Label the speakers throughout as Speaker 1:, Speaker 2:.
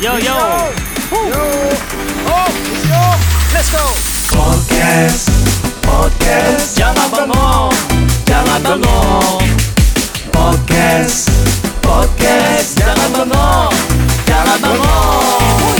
Speaker 1: Yo yo.
Speaker 2: Yo. Oh, yo. Let's go.
Speaker 1: Podcast, podcast, jangan bengong, jangan bengong. Podcast, podcast, jangan bengong, jangan bengong.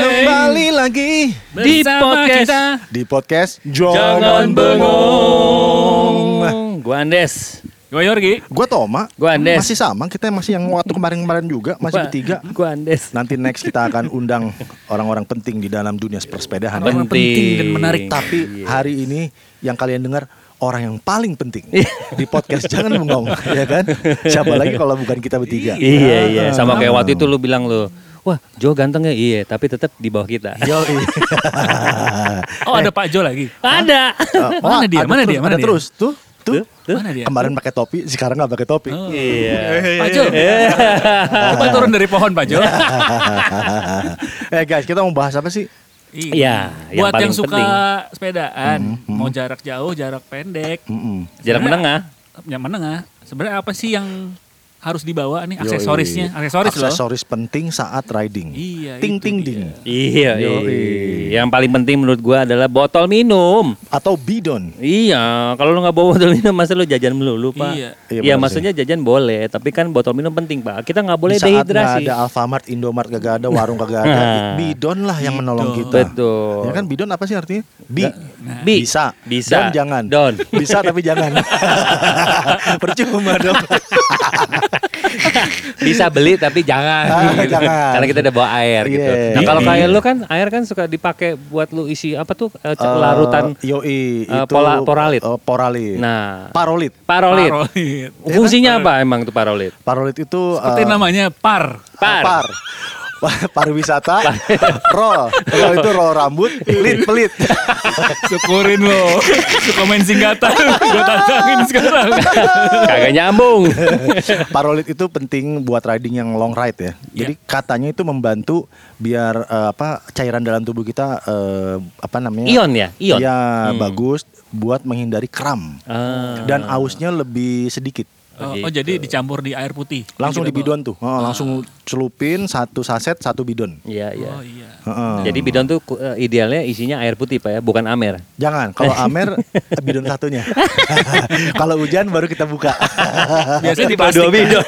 Speaker 2: Kembali lagi
Speaker 1: Di podcast,
Speaker 2: di podcast
Speaker 1: jangan bengong. Gua Andes.
Speaker 3: Gue Yorgi.
Speaker 2: Gue Toma.
Speaker 1: Gua Andes.
Speaker 2: Masih sama, kita masih yang waktu kemarin-kemarin juga, masih
Speaker 1: Gua-
Speaker 2: bertiga.
Speaker 1: Gua Andes.
Speaker 2: Nanti next kita akan undang orang-orang penting di dalam dunia persepadahan.
Speaker 3: Orang penting dan menarik.
Speaker 2: Tapi hari ini yang kalian dengar orang yang paling penting
Speaker 1: Iya.
Speaker 2: di podcast jangan bengong, ya kan? Siapa lagi kalau bukan kita bertiga?
Speaker 1: Iya iya, sama kayak
Speaker 2: Ah.
Speaker 1: waktu itu lu bilang lu. Wah, Jo ganteng ya? Iya, tapi tetap di bawah kita.
Speaker 2: Yo,
Speaker 3: Oh ada Pak Jo lagi.
Speaker 1: Ada.
Speaker 3: Mana dia? Mana dia? Mana
Speaker 2: ada
Speaker 3: dia?
Speaker 2: terus tuh, tuh.
Speaker 3: Mana dia?
Speaker 2: Kemarin pakai topi, sekarang nggak pakai topi.
Speaker 3: Oh.
Speaker 1: Iya.
Speaker 3: Pak Jo. Coba turun dari pohon Pak Jo.
Speaker 2: eh guys, kita mau bahas apa sih?
Speaker 1: Iya, yang
Speaker 3: Buat yang suka
Speaker 1: penting.
Speaker 3: sepedaan,
Speaker 2: Hmm,
Speaker 3: mau jarak jauh, jarak pendek,
Speaker 2: Mm-mm.
Speaker 1: Jarak menengah.
Speaker 3: yang menengah. Sebenarnya apa sih yang harus dibawa nih aksesorisnya? Aksesoris loh.
Speaker 2: Aksesoris penting saat riding.
Speaker 3: Iya,
Speaker 2: Ting ting ding.
Speaker 1: Iya, iya. Yang paling penting menurut gua adalah botol minum.
Speaker 2: Atau bidon.
Speaker 1: Iya, kalau lu nggak bawa botol minum masa lu jajan melulu, Pak?
Speaker 3: Iya.
Speaker 2: Iya,
Speaker 1: Iya, maksudnya jajan boleh, tapi kan botol minum penting, Pak. Kita nggak boleh
Speaker 2: Di saat nggak
Speaker 1: dehidrasi.
Speaker 2: ada Alfamart, Indomart gak ada, warung kagak ada,
Speaker 1: Nah.
Speaker 2: bidon lah yang menolong
Speaker 3: Bidon.
Speaker 2: kita.
Speaker 1: Betul.
Speaker 2: Ya kan bidon apa sih artinya? Bi.
Speaker 1: Bi.
Speaker 2: Bisa.
Speaker 1: Bisa.
Speaker 2: Don jangan.
Speaker 1: Don.
Speaker 2: Bisa tapi jangan. Percuma dong.
Speaker 1: Bisa beli tapi jangan.
Speaker 2: Ah,
Speaker 1: gitu.
Speaker 2: jangan.
Speaker 1: Karena kita udah bawa air gitu.
Speaker 2: Iya.
Speaker 1: Nah, kalau
Speaker 3: Iya.
Speaker 1: kayak lu kan air kan suka dipakai buat lu isi apa tuh eh,
Speaker 2: Eh,
Speaker 1: larutan
Speaker 2: Yoi,
Speaker 1: eh,
Speaker 2: itu
Speaker 1: pola- poralit.
Speaker 2: eh, poralit.
Speaker 1: Nah,
Speaker 2: Parolit.
Speaker 1: parolit.
Speaker 3: Parolit.
Speaker 1: Fungsinya apa emang tuh parolit?
Speaker 2: Parolit itu
Speaker 3: Seperti
Speaker 2: eh,
Speaker 3: namanya par.
Speaker 1: Par.
Speaker 2: Par. Pariwisata, roll, roll itu roll rambut, pelit, pelit.
Speaker 3: Syukurin lo. Suka main singkatan. Gue tantangin sekarang.
Speaker 1: Kagak nyambung.
Speaker 2: Parolit itu penting buat riding yang long ride ya. Jadi katanya itu membantu biar eh, apa cairan dalam tubuh kita eh, apa namanya?
Speaker 1: Ion ya? Ion.
Speaker 2: Iya,
Speaker 1: Hmm.
Speaker 2: bagus buat menghindari kram.
Speaker 1: Ah.
Speaker 2: Dan ausnya lebih sedikit.
Speaker 3: Oh, oh, jadi dicampur di air putih.
Speaker 2: Langsung di
Speaker 3: Yang kita
Speaker 2: bidon tuh. Oh, langsung celupin satu saset satu bidon.
Speaker 1: Iya, iya.
Speaker 3: Oh iya.
Speaker 2: Heeh.
Speaker 1: Jadi bidon tuh eh, idealnya isinya air putih Pak ya, bukan amer.
Speaker 2: Jangan, kalau Amer bidon satunya. kalau hujan baru kita buka.
Speaker 3: Biasanya di plastik.
Speaker 1: dua bidon.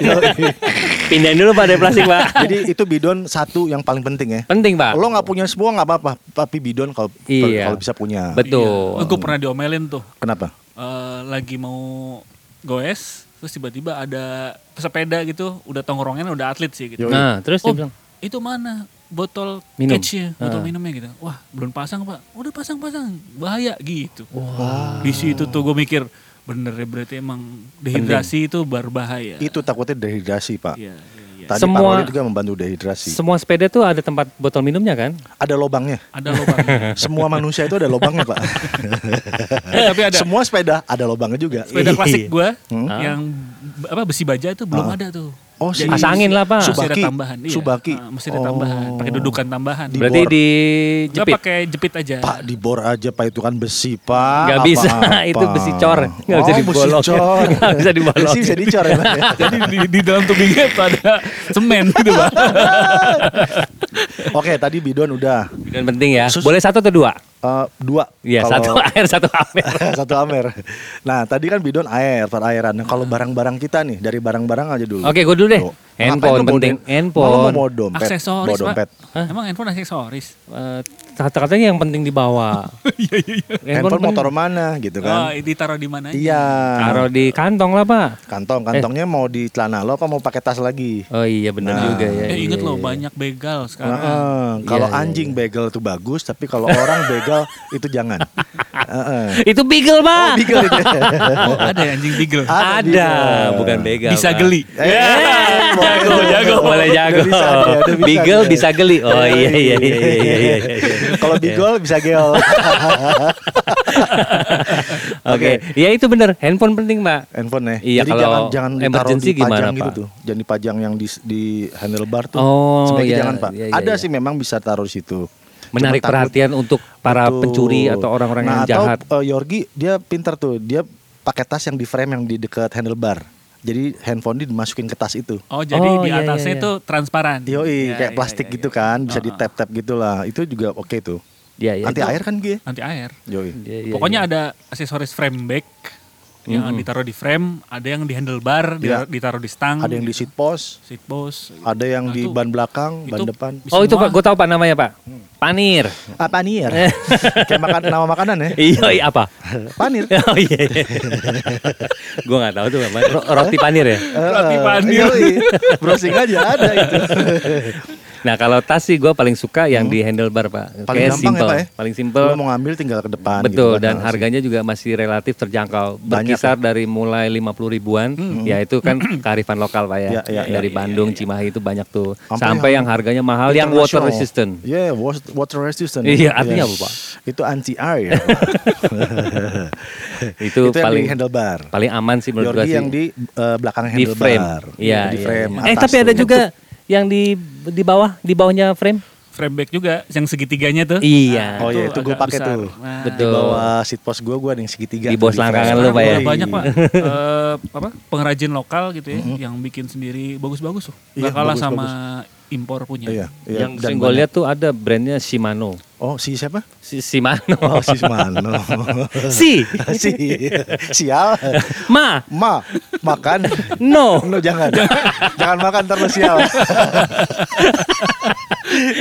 Speaker 1: Pindahin dulu Pak dari plastik Pak.
Speaker 2: Jadi itu bidon satu yang paling penting ya.
Speaker 1: Penting Pak.
Speaker 2: Lo nggak punya semua nggak apa-apa, tapi bidon kalau
Speaker 1: Iya.
Speaker 2: kalau bisa punya.
Speaker 1: Betul.
Speaker 3: Gue pernah diomelin tuh.
Speaker 2: Kenapa?
Speaker 3: Eh, lagi mau goes, terus tiba-tiba ada pesepeda gitu, udah tongkrongan, udah atlet sih gitu.
Speaker 2: Yoi.
Speaker 1: Nah, terus
Speaker 3: Oh,
Speaker 1: dia bilang,
Speaker 3: itu mana botol
Speaker 1: Minum.
Speaker 3: catch-nya, botol
Speaker 1: Ah.
Speaker 3: minumnya gitu. Wah, belum pasang pak. Udah pasang-pasang, bahaya gitu. Di situ tuh gue mikir, bener ya berarti emang dehidrasi itu berbahaya.
Speaker 2: Itu takutnya dehidrasi, Pak.
Speaker 3: Iya, iya, iya.
Speaker 2: Tadi
Speaker 1: Semua-
Speaker 2: juga membantu dehidrasi.
Speaker 1: semua sepeda tuh ada tempat botol minumnya kan?
Speaker 2: ada lobangnya.
Speaker 3: Ada lubangnya.
Speaker 2: Semua manusia itu ada lobangnya, Pak.
Speaker 3: Eh, tapi ada
Speaker 2: Semua sepeda ada lobangnya juga.
Speaker 3: sepeda klasik gue
Speaker 2: Hmm.
Speaker 3: yang apa besi baja itu belum
Speaker 2: Ah.
Speaker 3: ada tuh.
Speaker 2: Oh, si
Speaker 3: Jadi
Speaker 1: Pasangin lah, Pak.
Speaker 3: Mesti ada
Speaker 2: Subaki.
Speaker 3: tambahan. Iya.
Speaker 2: Subaki.
Speaker 3: Ah, mesti ada
Speaker 2: Oh.
Speaker 3: tambahan. Pakai dudukan tambahan.
Speaker 2: Di
Speaker 1: Berarti di
Speaker 3: Enggak
Speaker 1: jepit.
Speaker 3: pakai jepit aja.
Speaker 2: Pak dibor aja Pak itu kan besi Pak.
Speaker 1: Nggak bisa, itu besi cor. Bisa
Speaker 2: oh,
Speaker 1: dibolong.
Speaker 2: Besi cor.
Speaker 1: Nggak bisa dibolong.
Speaker 2: Besi bisa dicor ya. Pak, ya?
Speaker 3: Jadi di, di dalam tubingnya ada semen gitu, Pak.
Speaker 2: Oke tadi bidon udah
Speaker 1: Dan penting ya.
Speaker 2: Sus-
Speaker 1: Boleh satu atau dua?
Speaker 2: Eh, dua.
Speaker 1: Iya, satu air, satu amer.
Speaker 2: satu amer. Nah tadi kan bidon air, perairan. Nah, kalau barang-barang kita nih dari barang-barang aja dulu.
Speaker 1: Oke, gue dulu deh.
Speaker 2: Tuh.
Speaker 1: Handphone penting. Handphone.
Speaker 2: Mau dompet.
Speaker 3: Aksesoris,
Speaker 2: bawa dompet.
Speaker 3: Pak. Emang handphone aksesoris?
Speaker 1: Eh, kata-katanya yang penting dibawa.
Speaker 3: Iya, iya, iya.
Speaker 2: Handphone
Speaker 1: pen-
Speaker 2: motor mana gitu
Speaker 3: Oh,
Speaker 2: kan?
Speaker 3: ditaruh di mana?
Speaker 2: Iya.
Speaker 1: Taruh di kantong lah, Pak.
Speaker 2: Kantong, kantongnya mau di celana lo apa mau pakai tas lagi?
Speaker 1: Oh iya benar
Speaker 2: Nah.
Speaker 1: juga ya.
Speaker 3: Eh, inget
Speaker 1: iya, iya.
Speaker 3: banyak begal sekarang.
Speaker 2: Heeh. Kalau
Speaker 1: Iya, iya,
Speaker 2: anjing begal itu bagus, tapi kalau orang begal itu jangan. Heeh.
Speaker 1: Itu beagle, Pak.
Speaker 2: Oh, begal itu.
Speaker 3: Oh, ada anjing beagle.
Speaker 2: Ada
Speaker 1: Ada, bukan begal.
Speaker 3: Bisa
Speaker 1: Pak.
Speaker 3: geli.
Speaker 2: Eh,
Speaker 1: jago, jago, boleh jago.
Speaker 2: Bisa
Speaker 1: Beagle bisa geli. Oh iya iya iya iya iya. iya.
Speaker 2: Kalau beagle bisa gel.
Speaker 1: Oke, ya itu bener. Handphone penting, Mbak.
Speaker 2: Handphone ya.
Speaker 1: Iya,
Speaker 2: Jadi
Speaker 1: kalau
Speaker 2: jangan jangan ditaruh
Speaker 1: emergency
Speaker 2: dipajang
Speaker 1: gimana,
Speaker 2: gitu
Speaker 1: Pak?
Speaker 2: tuh. Jangan dipajang yang di di handlebar tuh.
Speaker 1: Oh,
Speaker 2: Sebaiknya
Speaker 1: iya,
Speaker 2: jangan, Pak.
Speaker 1: iya, iya,
Speaker 2: Ada
Speaker 1: iya.
Speaker 2: sih memang bisa taruh di situ.
Speaker 1: Menarik
Speaker 2: Cuma
Speaker 1: perhatian untuk para
Speaker 2: Betul.
Speaker 1: pencuri atau orang-orang
Speaker 2: nah,
Speaker 1: yang jahat.
Speaker 2: Atau uh, Yorgi dia pintar tuh. Dia pakai tas yang di frame yang di dekat handlebar. Jadi handphone dimasukin ke tas itu.
Speaker 3: Oh jadi
Speaker 1: Oh,
Speaker 3: di
Speaker 1: iya, iya,
Speaker 3: atasnya
Speaker 1: iya.
Speaker 3: itu transparan.
Speaker 2: Yoi,
Speaker 3: Iya,
Speaker 2: kayak
Speaker 3: iya,
Speaker 2: plastik
Speaker 3: iya,
Speaker 2: gitu
Speaker 3: iya.
Speaker 2: kan, bisa
Speaker 3: Oh,
Speaker 2: di tap tap gitulah. Itu juga oke tuh.
Speaker 1: Iya, iya.
Speaker 2: Anti
Speaker 1: itu-
Speaker 2: air kan gue.
Speaker 3: Anti air.
Speaker 2: Yoi.
Speaker 1: Iya, iya,
Speaker 3: Pokoknya
Speaker 1: iya.
Speaker 3: ada aksesoris frame back yang ditaruh di frame, ada yang di handlebar,
Speaker 2: Iya.
Speaker 3: ditaruh, di stang,
Speaker 2: Ada yang di seat post,
Speaker 3: seat post.
Speaker 2: ada yang
Speaker 3: Nah,
Speaker 2: di
Speaker 3: itu-
Speaker 2: ban belakang, ban depan.
Speaker 1: Oh itu pak, gue tahu pak namanya pak. Panir.
Speaker 2: Apa nih ya? Kayak makan nama makanan ya?
Speaker 1: iya iya apa?
Speaker 2: Panir.
Speaker 1: oh iya. iya. gue nggak tahu tuh apa. Ro- roti panir ya.
Speaker 3: Roti
Speaker 2: Eh,
Speaker 3: panir.
Speaker 2: Browsing aja ada itu.
Speaker 1: Nah kalau tas sih gue paling suka yang di handlebar pak.
Speaker 2: Hmm. Paling
Speaker 1: Kayak
Speaker 2: gampang ya,
Speaker 1: simple,
Speaker 2: Pak, ya?
Speaker 1: paling simple.
Speaker 2: Lo mau ngambil tinggal ke depan.
Speaker 1: Betul
Speaker 2: gitu kan,
Speaker 1: dan
Speaker 2: langsung.
Speaker 1: harganya juga masih relatif terjangkau.
Speaker 2: Banyak
Speaker 1: Berkisar dari mulai 50 ribuan, ya itu kan kearifan lokal pak ya.
Speaker 2: Ya, ya, ya,
Speaker 1: dari
Speaker 3: ya,
Speaker 1: Bandung,
Speaker 3: ya, ya.
Speaker 1: Cimahi itu banyak tuh.
Speaker 2: Sampai
Speaker 1: Sampai,
Speaker 2: yang
Speaker 1: yang harganya mahal, yang water resistant.
Speaker 2: Iya, was- water resistant.
Speaker 1: Iya, artinya apa, Pak?
Speaker 2: Itu anti air.
Speaker 1: Itu,
Speaker 2: itu yang
Speaker 1: paling
Speaker 2: di handlebar.
Speaker 1: paling aman sih menurut gue sih.
Speaker 2: yang di eh, belakang
Speaker 1: di
Speaker 2: handlebar.
Speaker 1: frame. Iya,
Speaker 2: di
Speaker 1: iya,
Speaker 2: frame.
Speaker 1: iya. Eh
Speaker 2: atas
Speaker 1: tapi ada
Speaker 2: tuh.
Speaker 1: juga yang di di bawah, di bawahnya frame.
Speaker 3: Frame back juga, yang segitiganya tuh.
Speaker 1: Iya.
Speaker 2: Oh iya, itu gue pakai tuh.
Speaker 3: Nah,
Speaker 2: Di bawah seat post gue, gue ada yang segitiga.
Speaker 1: Di bawah selangkangan lu, Pak, ya?
Speaker 3: udah banyak pak eh, apa pengrajin lokal gitu ya yang bikin sendiri bagus-bagus tuh
Speaker 2: Iya,
Speaker 3: nggak kalah
Speaker 2: bagus,
Speaker 3: sama impor punya
Speaker 2: Iya, iya.
Speaker 1: yang sering gue lihat tuh ada brandnya Shimano.
Speaker 2: Oh, si siapa?
Speaker 1: Si Shimano.
Speaker 2: Oh, si Mano.
Speaker 1: si.
Speaker 2: si sial.
Speaker 1: Ma.
Speaker 2: Ma, makan.
Speaker 1: No.
Speaker 2: No, jangan. jangan makan terus sial.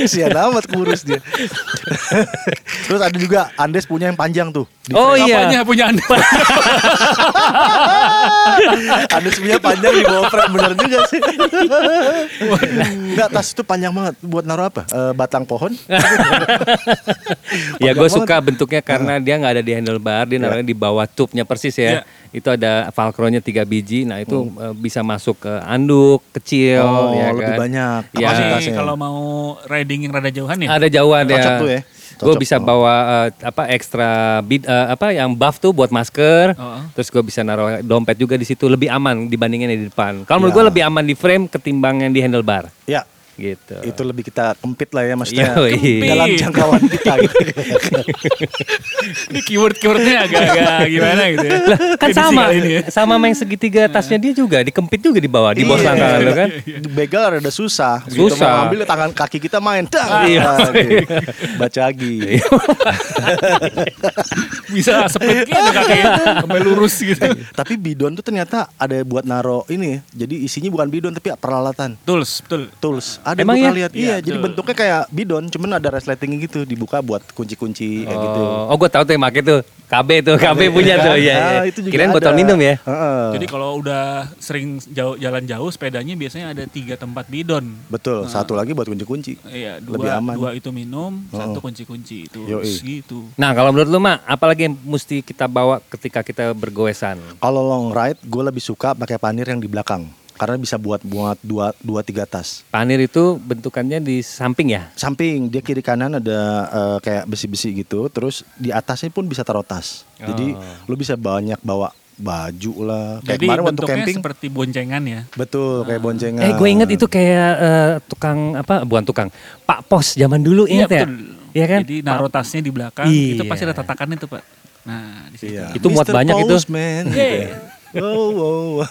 Speaker 2: Sial amat kurus dia. Terus ada juga Andes punya yang panjang tuh. Di
Speaker 1: Oh iya.
Speaker 3: Apanya punya anda
Speaker 2: Andes punya panjang di bawah frame bener juga sih. Enggak, tas itu panjang banget. Buat naruh apa? Eh, batang pohon?
Speaker 1: Ya gue suka bentuknya karena dia nggak ada di handlebar, dia naruhnya di bawah tube-nya persis ya.
Speaker 3: Iya.
Speaker 1: Itu ada Velcro-nya tiga biji, nah itu eh, bisa masuk ke anduk kecil,
Speaker 2: Oh,
Speaker 1: ya
Speaker 2: lebih
Speaker 1: kan?
Speaker 2: banyak
Speaker 1: Ya.
Speaker 3: kalau mau riding yang rada jauhan ya
Speaker 1: Ada jauhan ya.
Speaker 2: Cocok tuh ya.
Speaker 1: Gue bisa bawa eh, apa ekstra bid eh, apa yang buff tuh buat masker.
Speaker 3: Oh.
Speaker 1: Terus gue bisa naruh dompet juga di situ lebih aman dibandingin yang di depan. Kalau menurut
Speaker 2: Ya.
Speaker 1: gue lebih aman di frame ketimbang yang di handlebar.
Speaker 2: Ya,
Speaker 1: Gitu.
Speaker 2: itu lebih kita kempit lah ya maksudnya.
Speaker 1: Yoi.
Speaker 2: Dalam jangkauan kita gitu.
Speaker 3: ini keyword keywordnya agak-agak gimana gitu ya
Speaker 1: Lah, kan
Speaker 3: Edisi
Speaker 1: sama
Speaker 3: ini ya.
Speaker 1: sama yang segitiga tasnya dia juga dikempit juga di bawah di bawah
Speaker 2: Iya.
Speaker 1: selangkangan lo kan.
Speaker 2: Di begal ada susah. Gitu,
Speaker 1: Susah.
Speaker 2: mau ngambil tangan kaki kita main. Dang,
Speaker 1: Iya.
Speaker 2: lagi. Baca lagi.
Speaker 3: bisa split gitu kakinya sampai lurus gitu
Speaker 2: Tapi bidon tuh ternyata ada buat naro ini. Jadi isinya bukan bidon tapi peralatan.
Speaker 3: tools betul
Speaker 2: Tools. Ada
Speaker 1: Emang
Speaker 2: yang
Speaker 1: ya?
Speaker 2: pernah lihat. Iya,
Speaker 3: Iya,
Speaker 2: jadi bentuknya kayak bidon, cuman ada resletingnya gitu dibuka buat kunci-kunci kayak gitu.
Speaker 1: Oh, oh gue tahu tuh yang make tuh KB tuh KB punya tuh ya.
Speaker 2: Ah,
Speaker 1: ya.
Speaker 2: itu juga
Speaker 1: Kirain
Speaker 2: ada.
Speaker 1: botol minum ya.
Speaker 2: Heeh.
Speaker 3: jadi kalau udah sering jauh jalan jauh sepedanya biasanya ada tiga tempat bidon
Speaker 2: Betul, satu lagi buat kunci-kunci.
Speaker 3: Iya,
Speaker 2: Lebih
Speaker 3: dua,
Speaker 2: aman.
Speaker 3: dua itu minum, satu kunci-kunci itu
Speaker 2: Yoi.
Speaker 3: gitu.
Speaker 1: Nah kalau menurut lu mak, apalagi yang mesti kita bawa ketika kita bergoesan?
Speaker 2: Kalau long ride, gue lebih suka pakai panir yang di belakang. Karena bisa buat buat dua, dua tiga tas.
Speaker 1: Panir itu bentukannya di samping ya?
Speaker 2: Samping dia kiri kanan ada eh, kayak besi-besi gitu. Terus di atasnya pun bisa taruh tas. Jadi lu bisa banyak bawa baju lah. Kayak
Speaker 3: Jadi
Speaker 2: kemarin waktu
Speaker 3: bentuknya
Speaker 2: camping.
Speaker 3: seperti boncengan ya.
Speaker 2: Betul, kayak boncengan.
Speaker 1: Eh gue inget itu kayak eh, tukang apa? Bukan tukang, Pak Pos zaman dulu inget ya? Iya kan?
Speaker 3: Jadi naruh tasnya di belakang,
Speaker 1: Iya.
Speaker 3: itu pasti ada tatakannya tuh pak. Nah di situ.
Speaker 2: Iya.
Speaker 1: Itu muat
Speaker 2: Mr.
Speaker 1: banyak itu.
Speaker 2: Postman.
Speaker 3: Yeah.
Speaker 2: Wow, wow, wow.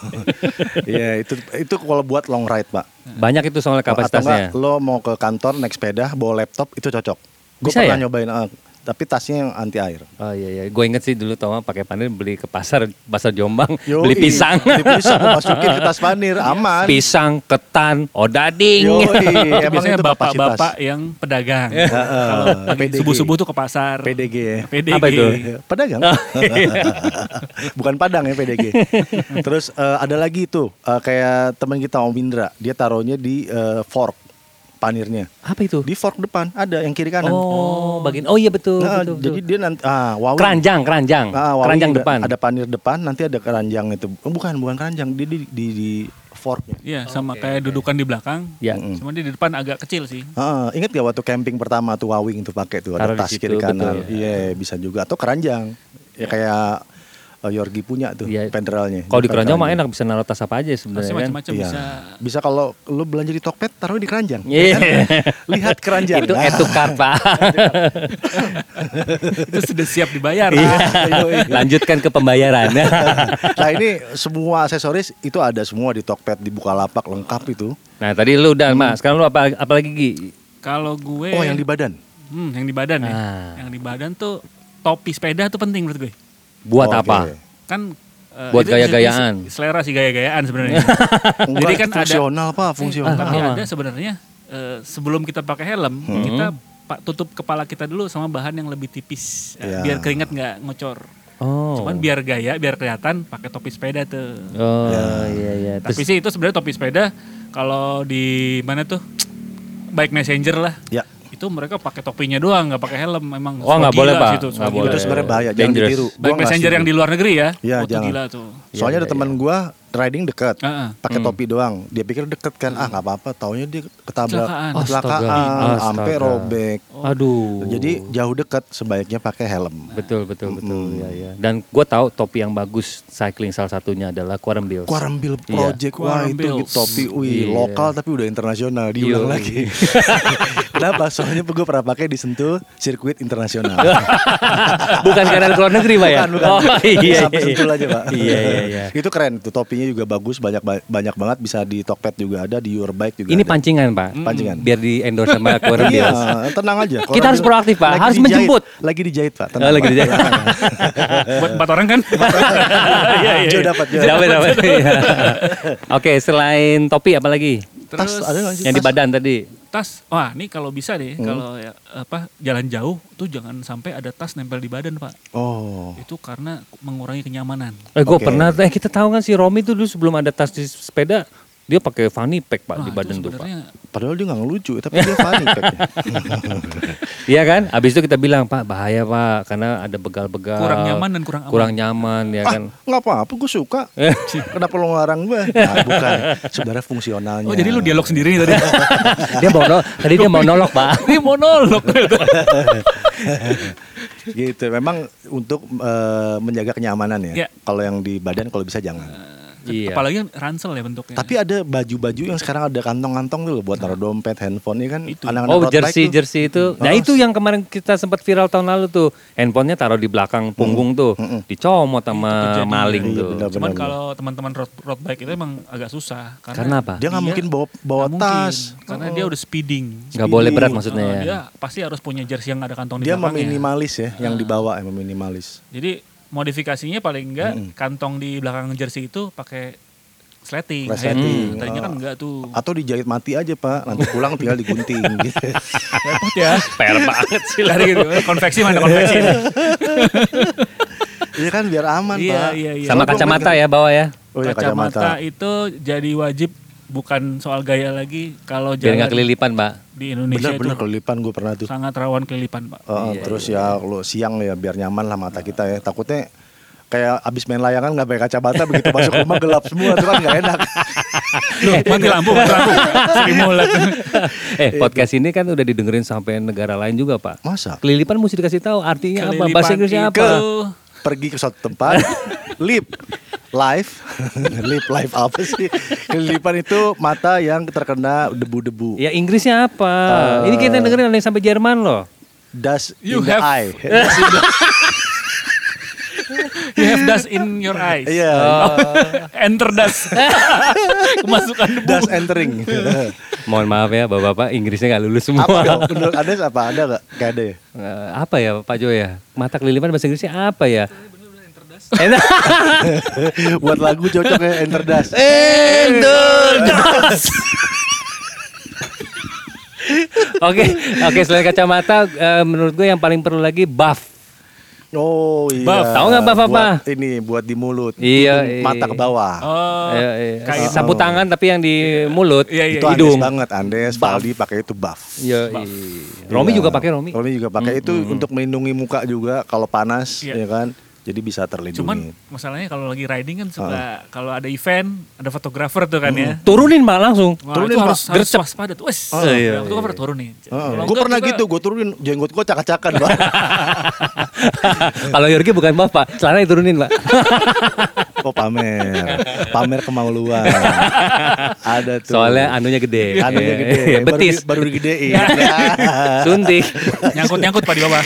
Speaker 2: Iya, itu itu kalau buat long ride, Pak.
Speaker 1: Banyak itu soalnya
Speaker 2: Atau
Speaker 1: kapasitasnya.
Speaker 2: enggak, lo mau ke kantor naik sepeda bawa laptop itu cocok. Gue pernah
Speaker 1: ya?
Speaker 2: nyobain, eh, tapi tasnya yang anti air.
Speaker 1: Oh iya iya, gue inget sih dulu Toma pakai panir beli ke pasar pasar Jombang,
Speaker 2: Yoi,
Speaker 1: beli pisang,
Speaker 2: beli pisang masukin ke tas panir, aman.
Speaker 1: pisang, ketan, odading.
Speaker 2: Yoi,
Speaker 3: Itu
Speaker 2: emang
Speaker 3: biasanya bapak-bapak yang pedagang. Kalau subuh-subuh tuh ke pasar.
Speaker 2: PDG ya.
Speaker 3: PDG.
Speaker 1: Apa itu?
Speaker 2: Pedagang. Bukan Padang ya PDG. Terus eh, ada lagi tuh eh, kayak teman kita Om Indra, dia taruhnya di eh, fork panirnya.
Speaker 1: Apa itu?
Speaker 2: Di fork depan ada yang kiri kanan.
Speaker 1: Oh, bagian. Oh iya betul.
Speaker 2: Nah,
Speaker 1: betul, betul.
Speaker 2: jadi dia nanti ah wawi.
Speaker 1: keranjang, keranjang,
Speaker 2: Ah, wawi
Speaker 1: keranjang
Speaker 2: ada-
Speaker 1: depan.
Speaker 2: Ada panir depan, nanti ada keranjang itu. Oh, bukan, bukan keranjang, dia di di, di forknya.
Speaker 3: Iya, sama kayak dudukan di belakang.
Speaker 1: Ya.
Speaker 2: Mm-mm.
Speaker 3: Cuma dia di depan agak kecil sih.
Speaker 2: Ah, ingat gak waktu camping pertama tuh wawing tuh pakai tuh ada
Speaker 1: Taruh
Speaker 2: tas
Speaker 1: situ,
Speaker 2: kiri kanan.
Speaker 1: betul.
Speaker 2: Iya, bisa juga atau keranjang. Ya kayak eh, Yorgi punya tuh
Speaker 1: Iya.
Speaker 2: penderalnya.
Speaker 1: Kalau di keranjang mah enak bisa naruh tas apa aja sebenarnya kan.
Speaker 3: macam-macam
Speaker 2: Iya.
Speaker 3: bisa.
Speaker 2: Bisa kalau lu belanja di Tokped taruh di keranjang.
Speaker 1: Iya.
Speaker 2: ya kan? Lihat keranjang.
Speaker 1: Itu
Speaker 2: Nah,
Speaker 1: to cart, Pak.
Speaker 3: itu sudah siap dibayar.
Speaker 1: Iya. Lanjutkan ke pembayaran.
Speaker 2: nah ini semua aksesoris itu ada semua di Tokped di Bukalapak lengkap itu.
Speaker 1: nah, tadi lu udah, Mas. Sekarang lu apa apa lagi, Gi?
Speaker 3: Kalau gue
Speaker 2: Oh yang di badan.
Speaker 3: Hmm, yang di badan ya.
Speaker 1: Ah.
Speaker 3: Yang di badan tuh topi sepeda tuh penting menurut gue.
Speaker 1: Buat
Speaker 2: Oke.
Speaker 1: apa?
Speaker 3: Kan eh,
Speaker 1: Buat
Speaker 3: itu-
Speaker 1: gaya-gayaan.
Speaker 3: Selera sih gaya-gayaan sebenarnya. Jadi kan ada-
Speaker 2: fungsional pak, fungsional.
Speaker 3: Tapi
Speaker 1: Ah.
Speaker 3: ada sebenarnya eh, sebelum kita pakai helm,
Speaker 2: Hmm.
Speaker 3: kita pak tutup kepala kita dulu sama bahan yang lebih tipis eh,
Speaker 2: Iya.
Speaker 3: biar keringat nggak ngocor.
Speaker 1: Oh.
Speaker 3: Cuman biar gaya, biar kelihatan pakai topi sepeda tuh.
Speaker 1: Oh, iya iya.
Speaker 3: Tapi
Speaker 1: Terus
Speaker 3: sih itu sebenarnya topi sepeda kalau di mana tuh baik messenger lah.
Speaker 2: Ya.
Speaker 3: Itu mereka pakai topinya doang, nggak pakai helm. Memang
Speaker 1: Oh, nggak boleh, Pak.
Speaker 3: sih itu,
Speaker 1: Nggak boleh.
Speaker 2: Itu sebenarnya bahaya, jangan
Speaker 1: Dangerous.
Speaker 2: ditiru.
Speaker 3: Baik messenger yang di luar negeri ya.
Speaker 2: Iya,
Speaker 3: oh, itu
Speaker 2: jangan.
Speaker 3: gila tuh.
Speaker 2: Soalnya
Speaker 1: Iya,
Speaker 2: ada teman gua riding deket,
Speaker 3: Heeh.
Speaker 2: pakai
Speaker 1: Hmm.
Speaker 2: topi doang. Dia pikir deket kan, ah nggak apa-apa. Taunya dia ketabrak,
Speaker 3: Kecelakaan.
Speaker 1: Astaga.
Speaker 2: sampai robek.
Speaker 1: aduh.
Speaker 2: Jadi jauh dekat sebaiknya pakai helm.
Speaker 1: betul betul betul ya ya. Dan gue tahu topi yang bagus cycling salah satunya adalah Quarem Bills.
Speaker 2: Quarambil
Speaker 1: Iya.
Speaker 2: Project wah
Speaker 3: Quarem
Speaker 2: itu gitu, topi wih
Speaker 1: Iya.
Speaker 2: lokal tapi udah internasional diulang
Speaker 1: Iya.
Speaker 2: lagi. Kenapa? Soalnya gue pernah pakai di Sentul sirkuit internasional.
Speaker 1: bukan karena luar negeri, Pak ya?
Speaker 2: Bukan, bukan.
Speaker 1: Oh iya.
Speaker 2: Sampai
Speaker 1: iya.
Speaker 2: Sentul aja, Pak.
Speaker 1: Iya iya iya.
Speaker 2: itu keren itu topinya juga bagus banyak banyak banget bisa di Tokped juga ada di Your Bike juga
Speaker 1: Ini
Speaker 2: ada.
Speaker 1: pancingan, Pak.
Speaker 2: Pancingan.
Speaker 1: Biar di endorse sama Quarem
Speaker 2: Iya, tenang aja.
Speaker 1: Kita harus proaktif, Pak.
Speaker 2: lagi
Speaker 1: Harus
Speaker 2: dijahit,
Speaker 1: menjemput.
Speaker 2: Lagi dijahit, Pak.
Speaker 1: Oh, lagi dijahit.
Speaker 3: Buat empat orang kan? Iya, iya.
Speaker 2: Jo
Speaker 3: iya.
Speaker 2: dapat.
Speaker 1: Dapat dapat. Iya. Oke, selain topi apa lagi?
Speaker 2: Tas
Speaker 3: Terus
Speaker 2: ada nggak sih?
Speaker 1: Yang di
Speaker 2: Tas?
Speaker 1: badan tadi.
Speaker 3: Tas, wah ini kalau bisa deh,
Speaker 2: Hmm.
Speaker 3: kalau ya, apa jalan jauh tuh jangan sampai ada tas nempel di badan pak.
Speaker 2: Oh.
Speaker 3: Itu karena mengurangi kenyamanan.
Speaker 1: Eh, gue pernah. Eh, kita tahu kan si Romi tuh dulu sebelum ada tas di sepeda, dia pakai fanny pack pak
Speaker 3: Wah,
Speaker 1: di badan tuh pak.
Speaker 3: sebenarnya
Speaker 2: Padahal dia nggak ngelucu, tapi dia funny packnya.
Speaker 1: Iya kan? Abis itu kita bilang pak bahaya pak karena ada begal-begal.
Speaker 3: kurang nyaman dan kurang aman.
Speaker 1: Kurang nyaman ya kan.
Speaker 2: ah, nggak apa-apa, gue suka. Kenapa lo ngelarang gue? Nah, bukan. Sebenarnya fungsionalnya.
Speaker 3: Oh jadi lu dialog sendiri nih tadi.
Speaker 1: dia mau no- tadi dia mau nolok pak.
Speaker 3: Ini monolog.
Speaker 2: gitu. Memang untuk eh, menjaga kenyamanan ya.
Speaker 3: Iya.
Speaker 2: Kalau yang di badan kalau bisa jangan.
Speaker 1: Iya.
Speaker 3: Apalagi ransel ya bentuknya.
Speaker 2: Tapi ada baju-baju yang sekarang ada kantong-kantong dulu buat naruh dompet, handphone ini kan
Speaker 3: Itu.
Speaker 2: anak-anak
Speaker 1: Oh
Speaker 2: road bike
Speaker 1: jersey
Speaker 2: tuh.
Speaker 1: jersey itu. Nah
Speaker 2: Oh.
Speaker 1: itu yang kemarin kita sempat viral tahun lalu tuh. Handphonenya taruh di belakang punggung tuh. Dicomot sama
Speaker 3: kejadian.
Speaker 1: maling
Speaker 2: Iya,
Speaker 1: tuh.
Speaker 2: benar.
Speaker 3: Cuman kalau teman-teman road, road bike itu emang agak susah.
Speaker 1: Karena apa?
Speaker 2: Dia nggak mungkin bawa bawa
Speaker 3: mungkin,
Speaker 2: tas.
Speaker 3: karena
Speaker 2: Oh.
Speaker 3: dia udah speeding.
Speaker 1: Nggak boleh berat
Speaker 3: Oh,
Speaker 1: maksudnya ya.
Speaker 3: Dia pasti harus punya jersey yang ada kantong di
Speaker 2: Dia
Speaker 3: belakangnya.
Speaker 2: meminimalis ya, yang
Speaker 3: Ah.
Speaker 2: dibawa ya meminimalis.
Speaker 3: Jadi modifikasinya paling enggak kantong di belakang jersey itu pakai sleting.
Speaker 2: Resleting.
Speaker 3: Hmm, Tadinya kan
Speaker 2: Oh.
Speaker 3: enggak tuh.
Speaker 2: Atau dijahit mati aja pak, nanti pulang tinggal digunting gitu.
Speaker 3: Repot ya.
Speaker 1: Per banget sih.
Speaker 3: Dari gitu. Konveksi mana konveksi?
Speaker 2: Iya kan biar aman
Speaker 3: Iya,
Speaker 2: pak.
Speaker 3: iya, iya.
Speaker 1: Sama kacamata ya bawa ya.
Speaker 2: Oh iya
Speaker 3: kacamata.
Speaker 2: kacamata.
Speaker 3: itu jadi wajib bukan soal gaya lagi kalau
Speaker 1: Biar nggak
Speaker 3: jalan
Speaker 1: kelilipan pak.
Speaker 3: di Indonesia
Speaker 2: Bener-bener
Speaker 3: itu
Speaker 2: kelilipan gue pernah tuh.
Speaker 3: sangat rawan kelilipan pak.
Speaker 2: Oh,
Speaker 1: Iya,
Speaker 2: terus ya lo siang ya biar nyaman lah mata kita ya. Takutnya kayak abis main layangan nggak pakai kacamata begitu masuk rumah gelap semua itu kan nggak enak.
Speaker 3: Loh, mati lampu, mati lampu. Sering
Speaker 1: eh podcast ini kan udah didengerin sampai negara lain juga pak.
Speaker 2: Masa?
Speaker 1: Kelilipan mesti dikasih tahu artinya apa?
Speaker 3: Kelilipan
Speaker 1: Bahasa Inggrisnya apa?
Speaker 2: Pergi ke suatu tempat, lip, live, lip live apa sih? Kelilipan itu mata yang terkena debu-debu.
Speaker 1: Ya Inggrisnya apa?
Speaker 2: Eh.
Speaker 1: Ini kita dengerin ada yang sampai Jerman loh.
Speaker 2: Dust
Speaker 3: You
Speaker 2: in the
Speaker 3: have-
Speaker 2: eye.
Speaker 3: You have dust in your eyes.
Speaker 2: Iya,
Speaker 3: Enter dust. Kemasukan debu.
Speaker 2: dust entering.
Speaker 1: Mohon maaf ya bapak-bapak Inggrisnya nggak lulus semua.
Speaker 2: apa? Menurut Anda apa? Ada nggak? Kayak ada ya?
Speaker 1: Eh, apa ya Pak Jo ya? Mata kelilipan bahasa Inggrisnya apa ya? Enak.
Speaker 2: Buat lagu cocok ya enter dust.
Speaker 1: Oke, oke selain kacamata, eh, menurut gue yang paling perlu lagi buff.
Speaker 2: Oh iya.
Speaker 1: Buff. Tahu nggak buff apa?
Speaker 2: Buat Ini buat di mulut.
Speaker 1: Iya,
Speaker 2: Tutup
Speaker 1: iya.
Speaker 2: Mata ke bawah.
Speaker 3: Oh,
Speaker 1: Eh, eh,
Speaker 3: kayak
Speaker 1: sapu tangan tapi yang di mulut,
Speaker 3: Iya, iya,
Speaker 2: itu Andes
Speaker 1: hidung.
Speaker 2: banget. Andes, Valdi pakai itu buff.
Speaker 1: Iya, iya. Romi
Speaker 2: Iya.
Speaker 1: juga pakai Romi.
Speaker 2: Romi juga pakai itu untuk melindungi muka juga kalau panas,
Speaker 3: Iya.
Speaker 2: ya kan. Jadi bisa terlindungi.
Speaker 3: Cuman masalahnya kalau lagi riding kan suka kalau ada event, ada fotografer tuh kan ya.
Speaker 1: Turunin Pak langsung.
Speaker 3: Wah,
Speaker 2: Turunin,
Speaker 3: itu
Speaker 2: Pak.
Speaker 3: harus, harus waspada tuh. Wes,
Speaker 2: Oh,
Speaker 1: iya,
Speaker 3: ya, fotografer turunin. Kalau
Speaker 2: gue
Speaker 3: enggak
Speaker 2: pernah
Speaker 3: juga-
Speaker 2: gitu, gue turunin jenggot gue cakak-cakan, Pak.
Speaker 1: Kalau Yorgi bukan bapak, celana diturunin Pak.
Speaker 2: Oh pamer, pamer kemaluan. Ada tuh.
Speaker 1: Soalnya anunya gede.
Speaker 2: anunya gede,
Speaker 1: Iya,
Speaker 2: baru,
Speaker 1: Betis.
Speaker 2: baru digedein.
Speaker 1: Suntik.
Speaker 3: Nyangkut-nyangkut Pak di bawah.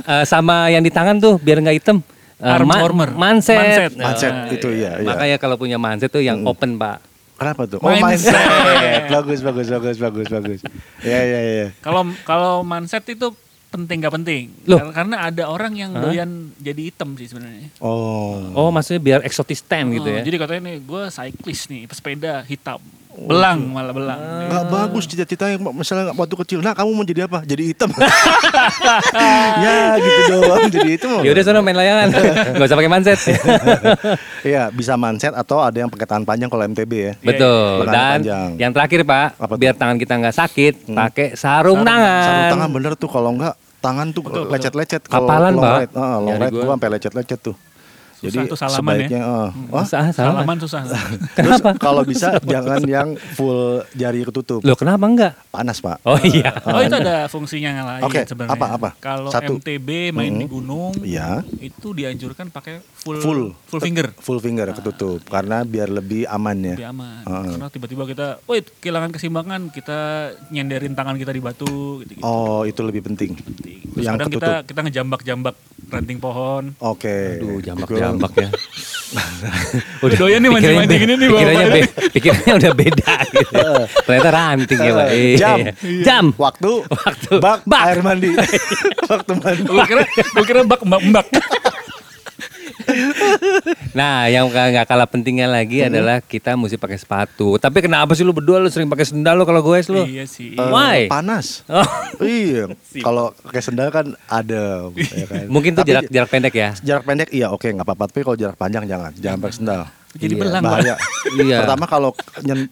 Speaker 1: Eh, sama yang di tangan tuh biar nggak hitam. Eh,
Speaker 3: Arm
Speaker 1: ma-
Speaker 3: warmer.
Speaker 1: Manset.
Speaker 3: Manset.
Speaker 2: Manset
Speaker 1: Eh,
Speaker 2: itu iya, iya.
Speaker 1: Makanya kalau punya manset tuh yang open Pak.
Speaker 2: Kenapa tuh? Oh
Speaker 3: Mindset.
Speaker 2: mindset. bagus, bagus, bagus, bagus, bagus. Ya, ya, ya.
Speaker 3: Kalau kalau manset itu penting gak penting?
Speaker 1: Loh.
Speaker 3: Kar- Karena ada orang yang doyan jadi hitam sih sebenarnya.
Speaker 2: Oh.
Speaker 1: Oh maksudnya biar eksotis ten gitu
Speaker 3: Oh,
Speaker 1: ya.
Speaker 3: Jadi katanya nih, gue cyclist nih, pesepeda hitam, belang malah belang.
Speaker 2: Nggak bagus cita-citanya misalnya waktu kecil. Nah, kamu mau jadi apa? Jadi hitam. ya, gitu doang jadi hitam.
Speaker 1: Ya udah sana main layangan. Nggak usah pakai manset.
Speaker 2: Iya, bisa manset atau ada yang pakai tangan panjang kalau MTB ya.
Speaker 1: Betul.
Speaker 2: Lengan
Speaker 1: Dan
Speaker 2: panjang.
Speaker 1: yang terakhir Pak,
Speaker 2: Apa
Speaker 1: biar tangan kita nggak sakit, pakai sarung, tangan.
Speaker 2: Sarung tangan bener tuh kalau enggak tangan tuh lecet-lecet kalau
Speaker 1: Kapalan,
Speaker 2: long
Speaker 1: Pak.
Speaker 2: ride. Ah, long ride
Speaker 1: gua.
Speaker 2: gua sampai lecet-lecet tuh.
Speaker 3: Susah tuh salaman ya.
Speaker 2: sebaiknya eh, wah,
Speaker 1: Susah, salah.
Speaker 3: Salaman susah.
Speaker 2: Terus
Speaker 1: Kenapa?
Speaker 2: kalau bisa jangan yang full jari ketutup.
Speaker 1: Loh kenapa enggak?
Speaker 2: Panas, Pak.
Speaker 1: Oh iya.
Speaker 3: Oh itu ada fungsinya yang lain
Speaker 2: Oke,
Speaker 3: sebenarnya.
Speaker 2: apa, apa?
Speaker 3: Kalau
Speaker 2: Satu.
Speaker 3: MTB main di gunung,
Speaker 2: Iya.
Speaker 3: itu dianjurkan pakai full
Speaker 2: Full.
Speaker 3: full finger.
Speaker 2: Full finger ketutup karena biar lebih aman ya.
Speaker 3: Lebih aman.
Speaker 2: Heeh.
Speaker 3: Karena tiba-tiba kita, wait kehilangan kesimbangan, kita nyenderin tangan kita di batu, gitu-gitu.
Speaker 2: Oh, itu lebih penting.
Speaker 3: Terus
Speaker 2: yang
Speaker 3: kadang
Speaker 2: ketutup.
Speaker 3: kita kita ngejambak-jambak ranting pohon.
Speaker 2: Oke.
Speaker 1: Aduh,
Speaker 2: Gua-
Speaker 1: jambak-jambak ya.
Speaker 3: Udah doyan nih
Speaker 1: pikirannya
Speaker 3: mancing-mancing ini nih
Speaker 1: Pikirannya, be- pikirannya udah beda gitu. Ternyata ranting ya Pak.
Speaker 2: Eh, jam.
Speaker 1: Iya. Jam.
Speaker 2: Waktu,
Speaker 1: Waktu.
Speaker 2: bak,
Speaker 1: Bak.
Speaker 2: air mandi. Waktu mandi.
Speaker 3: Gue kira, gue kira bak mbak-mbak.
Speaker 1: Nah, yang nggak kalah pentingnya lagi adalah kita mesti pakai sepatu. Tapi kenapa sih lu berdua lu sering pakai sendal lu kalau gue lu?
Speaker 3: iya sih.
Speaker 1: Why?
Speaker 2: Panas.
Speaker 1: Oh,
Speaker 2: iya. Kalau pakai sendal kan ada. ya kan.
Speaker 1: mungkin tuh
Speaker 2: Tapi
Speaker 1: jarak jarak pendek ya.
Speaker 2: jarak pendek iya oke nggak apa-apa tapi kalau jarak panjang jangan jangan pakai sendal
Speaker 3: Jadi
Speaker 1: Iya,
Speaker 3: belang
Speaker 2: bahaya
Speaker 1: Iya.
Speaker 2: pertama kalau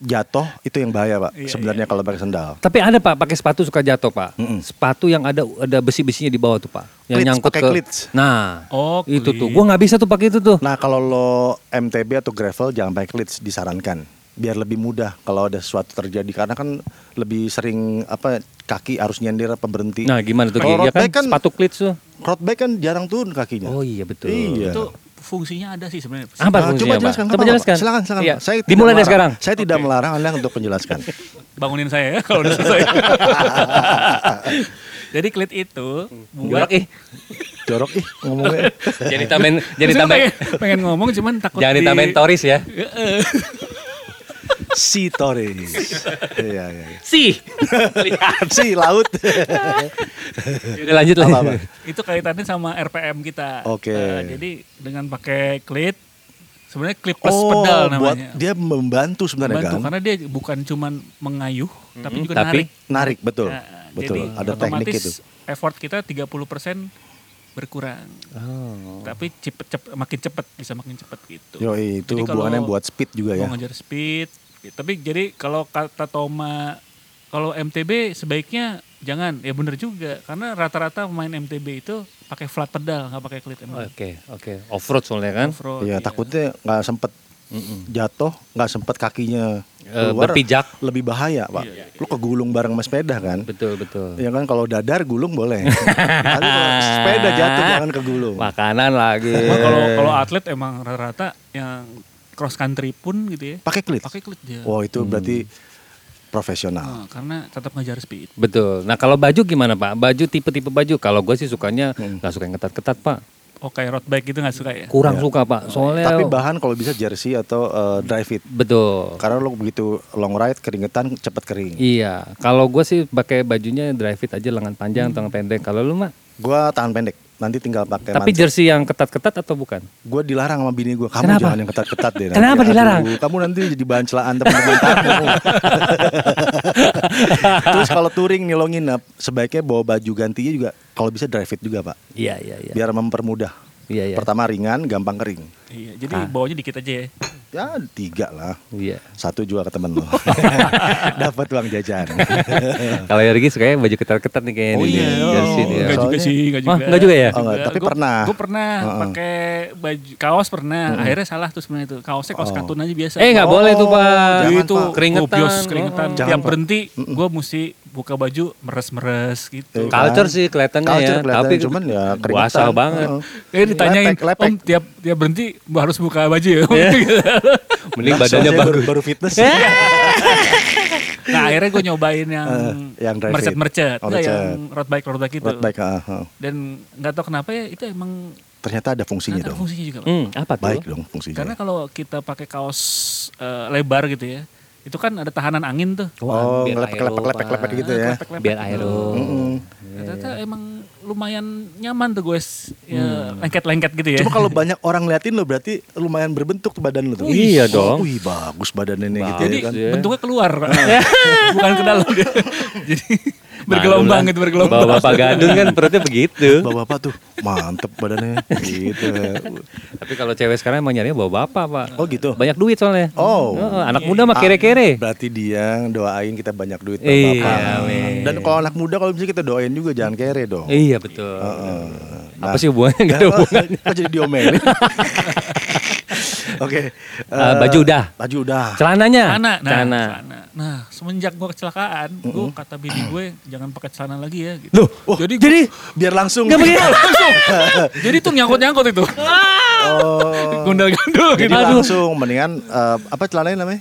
Speaker 2: jatuh itu yang bahaya pak
Speaker 3: Iya,
Speaker 2: sebenarnya kalau pakai sendal
Speaker 1: Tapi ada Pak pakai sepatu suka jatuh Pak.
Speaker 2: Mm-mm.
Speaker 1: Sepatu yang ada ada besi-besinya di bawah tuh Pak. Yang
Speaker 2: Cleats,
Speaker 1: nyangkut
Speaker 2: pakai
Speaker 1: ke.
Speaker 2: cleats.
Speaker 1: Nah,
Speaker 3: Oh,
Speaker 1: itu tuh. Gua nggak bisa tuh pakai itu tuh.
Speaker 2: nah kalau lo MTB atau gravel jangan pakai cleats disarankan biar lebih mudah kalau ada sesuatu terjadi karena kan lebih sering apa kaki harus nyender apa berhenti
Speaker 1: Nah, gimana tuh?
Speaker 2: Kalau?
Speaker 1: Ya kan,
Speaker 2: kan-
Speaker 1: sepatu cleats tuh.
Speaker 2: road bike kan jarang turun kakinya
Speaker 1: Oh iya betul.
Speaker 2: Iya.
Speaker 3: Itu fungsinya ada sih sebenarnya.
Speaker 1: Apa
Speaker 2: Nah,
Speaker 1: fungsinya,
Speaker 2: coba
Speaker 1: Pak?
Speaker 2: jelaskan
Speaker 1: Coba jelaskan.
Speaker 2: Silakan silakan
Speaker 1: Iya.
Speaker 2: Saya tidak
Speaker 1: Dimulai dari
Speaker 2: melarang.
Speaker 1: sekarang.
Speaker 2: saya tidak
Speaker 3: Oke.
Speaker 2: melarang anda untuk menjelaskan
Speaker 3: Bangunin saya ya kalau udah selesai. Jadi klit itu buat
Speaker 1: Jorok ih.
Speaker 2: jorok ih ngomongnya
Speaker 1: Jadi tambahin jadi tambahin
Speaker 3: pengen, pengen ngomong cuman takut
Speaker 1: jangan
Speaker 3: di-
Speaker 1: ditambahin toris ya.
Speaker 2: Si Torres iya iya iya.
Speaker 1: Si. Lihat.
Speaker 2: si laut
Speaker 1: Udah lanjut lah.
Speaker 3: Itu kaitannya sama RPM kita.
Speaker 2: Oke.
Speaker 3: Eh, jadi dengan pakai klit sebenarnya klip plus
Speaker 2: oh
Speaker 3: pedal
Speaker 2: buat
Speaker 3: namanya.
Speaker 2: dia membantu sebenarnya
Speaker 3: Membantu
Speaker 2: kan
Speaker 3: karena dia bukan cuman mengayuh tapi juga
Speaker 1: tapi
Speaker 3: narik.
Speaker 2: narik betul
Speaker 3: Nah,
Speaker 2: betul
Speaker 3: jadi
Speaker 2: ada teknik itu
Speaker 3: effort kita 30% berkurang.
Speaker 1: Oh.
Speaker 3: Tapi cepet, cepet makin cepet bisa makin cepet gitu.
Speaker 2: yo itu
Speaker 3: Jadi kalau
Speaker 2: hubungannya buat speed juga ya
Speaker 3: Mau ngejar speed. gitu. Tapi jadi kalau kata Toma kalau MTB sebaiknya jangan ya bener juga karena rata-rata pemain MTB itu pakai flat pedal nggak pakai klit emang.
Speaker 1: Oke, oke. Off-road soalnya kan.
Speaker 3: Off-road,
Speaker 2: Iya
Speaker 3: iya.
Speaker 2: takutnya nggak sempet jatuh nggak sempet kakinya
Speaker 1: Eh,
Speaker 2: keluar,
Speaker 1: berpijak.
Speaker 2: lebih bahaya pak
Speaker 3: Iya,
Speaker 2: lu kegulung bareng sama sepeda kan
Speaker 1: Betul, betul.
Speaker 2: ya kan kalau dadar gulung boleh tapi kalau sepeda jatuh jangan kegulung
Speaker 1: Makanan lagi.
Speaker 3: Kalau kalau atlet emang rata-rata yang cross country pun gitu ya
Speaker 2: pakai klit
Speaker 3: pakai klit dia.
Speaker 2: wow itu berarti profesional
Speaker 3: Nah, karena tetap ngejar speed.
Speaker 1: Betul. Nah kalau baju gimana Pak? Baju tipe-tipe baju. Kalau gue sih sukanya
Speaker 2: Hmm.
Speaker 1: nggak suka yang ketat-ketat Pak.
Speaker 3: Oh kayak road bike gitu nggak suka ya?
Speaker 1: Kurang suka Pak. Soalnya
Speaker 2: tapi bahan kalau bisa jersey atau eh, dry fit
Speaker 1: betul.
Speaker 2: karena lo begitu long ride keringetan cepet kering
Speaker 1: Iya. Kalau gue sih pakai bajunya dry fit aja lengan panjang, lengan pendek. Kalau lu mah?
Speaker 2: gua tahan pendek nanti tinggal pakai
Speaker 1: Tapi
Speaker 2: manset.
Speaker 1: jersey yang ketat-ketat atau bukan?
Speaker 2: gue dilarang sama bini gue kamu
Speaker 1: Kenapa?
Speaker 2: jangan yang ketat-ketat deh nanti.
Speaker 1: Kenapa
Speaker 2: Aduh,
Speaker 1: dilarang?
Speaker 2: kamu nanti jadi bahan celaan teman-teman kamu terus kalau touring nih lo nginep sebaiknya bawa baju gantinya juga kalau bisa dry fit juga pak
Speaker 1: Iya, iya, iya.
Speaker 2: biar mempermudah
Speaker 1: Iya, iya.
Speaker 2: Pertama ringan, gampang kering.
Speaker 3: Iya, jadi bawanya dikit aja ya.
Speaker 2: Ya tiga lah.
Speaker 1: Iya.
Speaker 2: Satu juga ke temen lo. Dapat uang jajan.
Speaker 1: Kalau Yogi sukanya baju ketat-ketat nih kayaknya.
Speaker 2: Oh iya, oh.
Speaker 1: ya.
Speaker 3: Enggak juga
Speaker 2: Soalnya-
Speaker 3: sih, enggak juga.
Speaker 1: enggak juga ya?
Speaker 2: Oh, enggak, tapi pernah.
Speaker 3: Gue pernah
Speaker 2: Heeh.
Speaker 3: pakai baju kaos pernah. Akhirnya salah tuh sebenarnya itu. Kaosnya kaos
Speaker 2: Oh.
Speaker 3: katun aja biasa.
Speaker 1: Eh nggak
Speaker 2: Oh,
Speaker 1: boleh tuh pak.
Speaker 2: jangan,
Speaker 3: itu
Speaker 2: Pak.
Speaker 1: Keringetan.
Speaker 3: Gobios, keringetan.
Speaker 1: Oh.
Speaker 2: Jangan,
Speaker 3: Tiap
Speaker 2: Pak.
Speaker 3: berhenti, gue mesti buka baju meres-meres gitu.
Speaker 2: Eh,
Speaker 1: Culture sih kelihatannya ya.
Speaker 2: Kelihatan,
Speaker 1: Tapi
Speaker 2: cuman ya keringetan.
Speaker 1: Puasa banget.
Speaker 2: Heeh.
Speaker 3: Eh ditanyain,
Speaker 2: Lepek, lepek.
Speaker 3: om tiap tiap berhenti harus buka baju ya?
Speaker 1: Mending
Speaker 2: Nah,
Speaker 1: badannya bagus.
Speaker 2: baru, baru fitness.
Speaker 3: nah akhirnya gue nyobain yang,
Speaker 2: Eh, yang
Speaker 3: mercet-mercet.
Speaker 2: Oh, mercet.
Speaker 3: yang road bike, road bike itu.
Speaker 2: Road bike, ah, ah.
Speaker 3: Dan nggak tahu kenapa ya itu emang
Speaker 2: Ternyata ada fungsinya
Speaker 3: ternyata
Speaker 2: dong.
Speaker 3: fungsinya juga. Pak.
Speaker 1: Hmm, apa tuh?
Speaker 2: Baik dong fungsinya.
Speaker 3: Karena kalau kita pakai kaos eh, lebar gitu ya, itu kan ada tahanan angin tuh.
Speaker 2: Oh,
Speaker 1: biar
Speaker 2: ngelepek,
Speaker 1: aero,
Speaker 2: lepek, lepek,
Speaker 1: Pak.
Speaker 2: lepek gitu ya.
Speaker 1: Biar aero.
Speaker 3: Ternyata emang lumayan nyaman tuh gue ya, lengket-lengket gitu ya.
Speaker 2: Cuma kalau banyak orang ngeliatin lo berarti lumayan berbentuk tuh badan lo tuh.
Speaker 1: Iya
Speaker 2: Oh,
Speaker 1: dong.
Speaker 2: Wih bagus badannya gitu
Speaker 3: Jadi
Speaker 2: ya kan.
Speaker 1: ya.
Speaker 3: bentuknya keluar, Pak. bukan ke dalam. Jadi bergelombang gitu, bergelombang.
Speaker 1: Bawa bapak gadun kan perutnya begitu.
Speaker 2: Bapak-bapak tuh mantep badannya gitu.
Speaker 1: Tapi kalau cewek sekarang emang nyarinya bawa bapak pak.
Speaker 2: Oh gitu.
Speaker 1: Banyak duit soalnya.
Speaker 2: Oh.
Speaker 1: Anak muda mah kere-kere.
Speaker 2: Berarti dia yang doain kita banyak duit
Speaker 1: Iya,
Speaker 2: bapak.
Speaker 1: amin.
Speaker 2: Dan kalau anak muda kalau bisa kita doain juga jangan kere dong.
Speaker 1: Iya betul.
Speaker 2: Nah,
Speaker 1: Apa sih hubungannya? Gak ada hubungannya.
Speaker 2: Kok jadi diomelin? Oke.
Speaker 1: Eh,
Speaker 2: eh,
Speaker 1: baju udah.
Speaker 2: Baju udah.
Speaker 1: Celananya.
Speaker 3: Celana, nah,
Speaker 1: Celana.
Speaker 3: celana. Nah, semenjak gue kecelakaan, gue kata bini gue jangan pakai celana lagi ya. Gitu.
Speaker 1: Loh,
Speaker 2: Oh,
Speaker 3: jadi
Speaker 2: jadi biar langsung.
Speaker 1: Begitu.
Speaker 3: langsung. jadi tuh nyangkut-nyangkut itu.
Speaker 2: Oh.
Speaker 3: Gundal-gundul
Speaker 2: Jadi
Speaker 3: gitu.
Speaker 2: langsung mendingan eh, apa celananya namanya?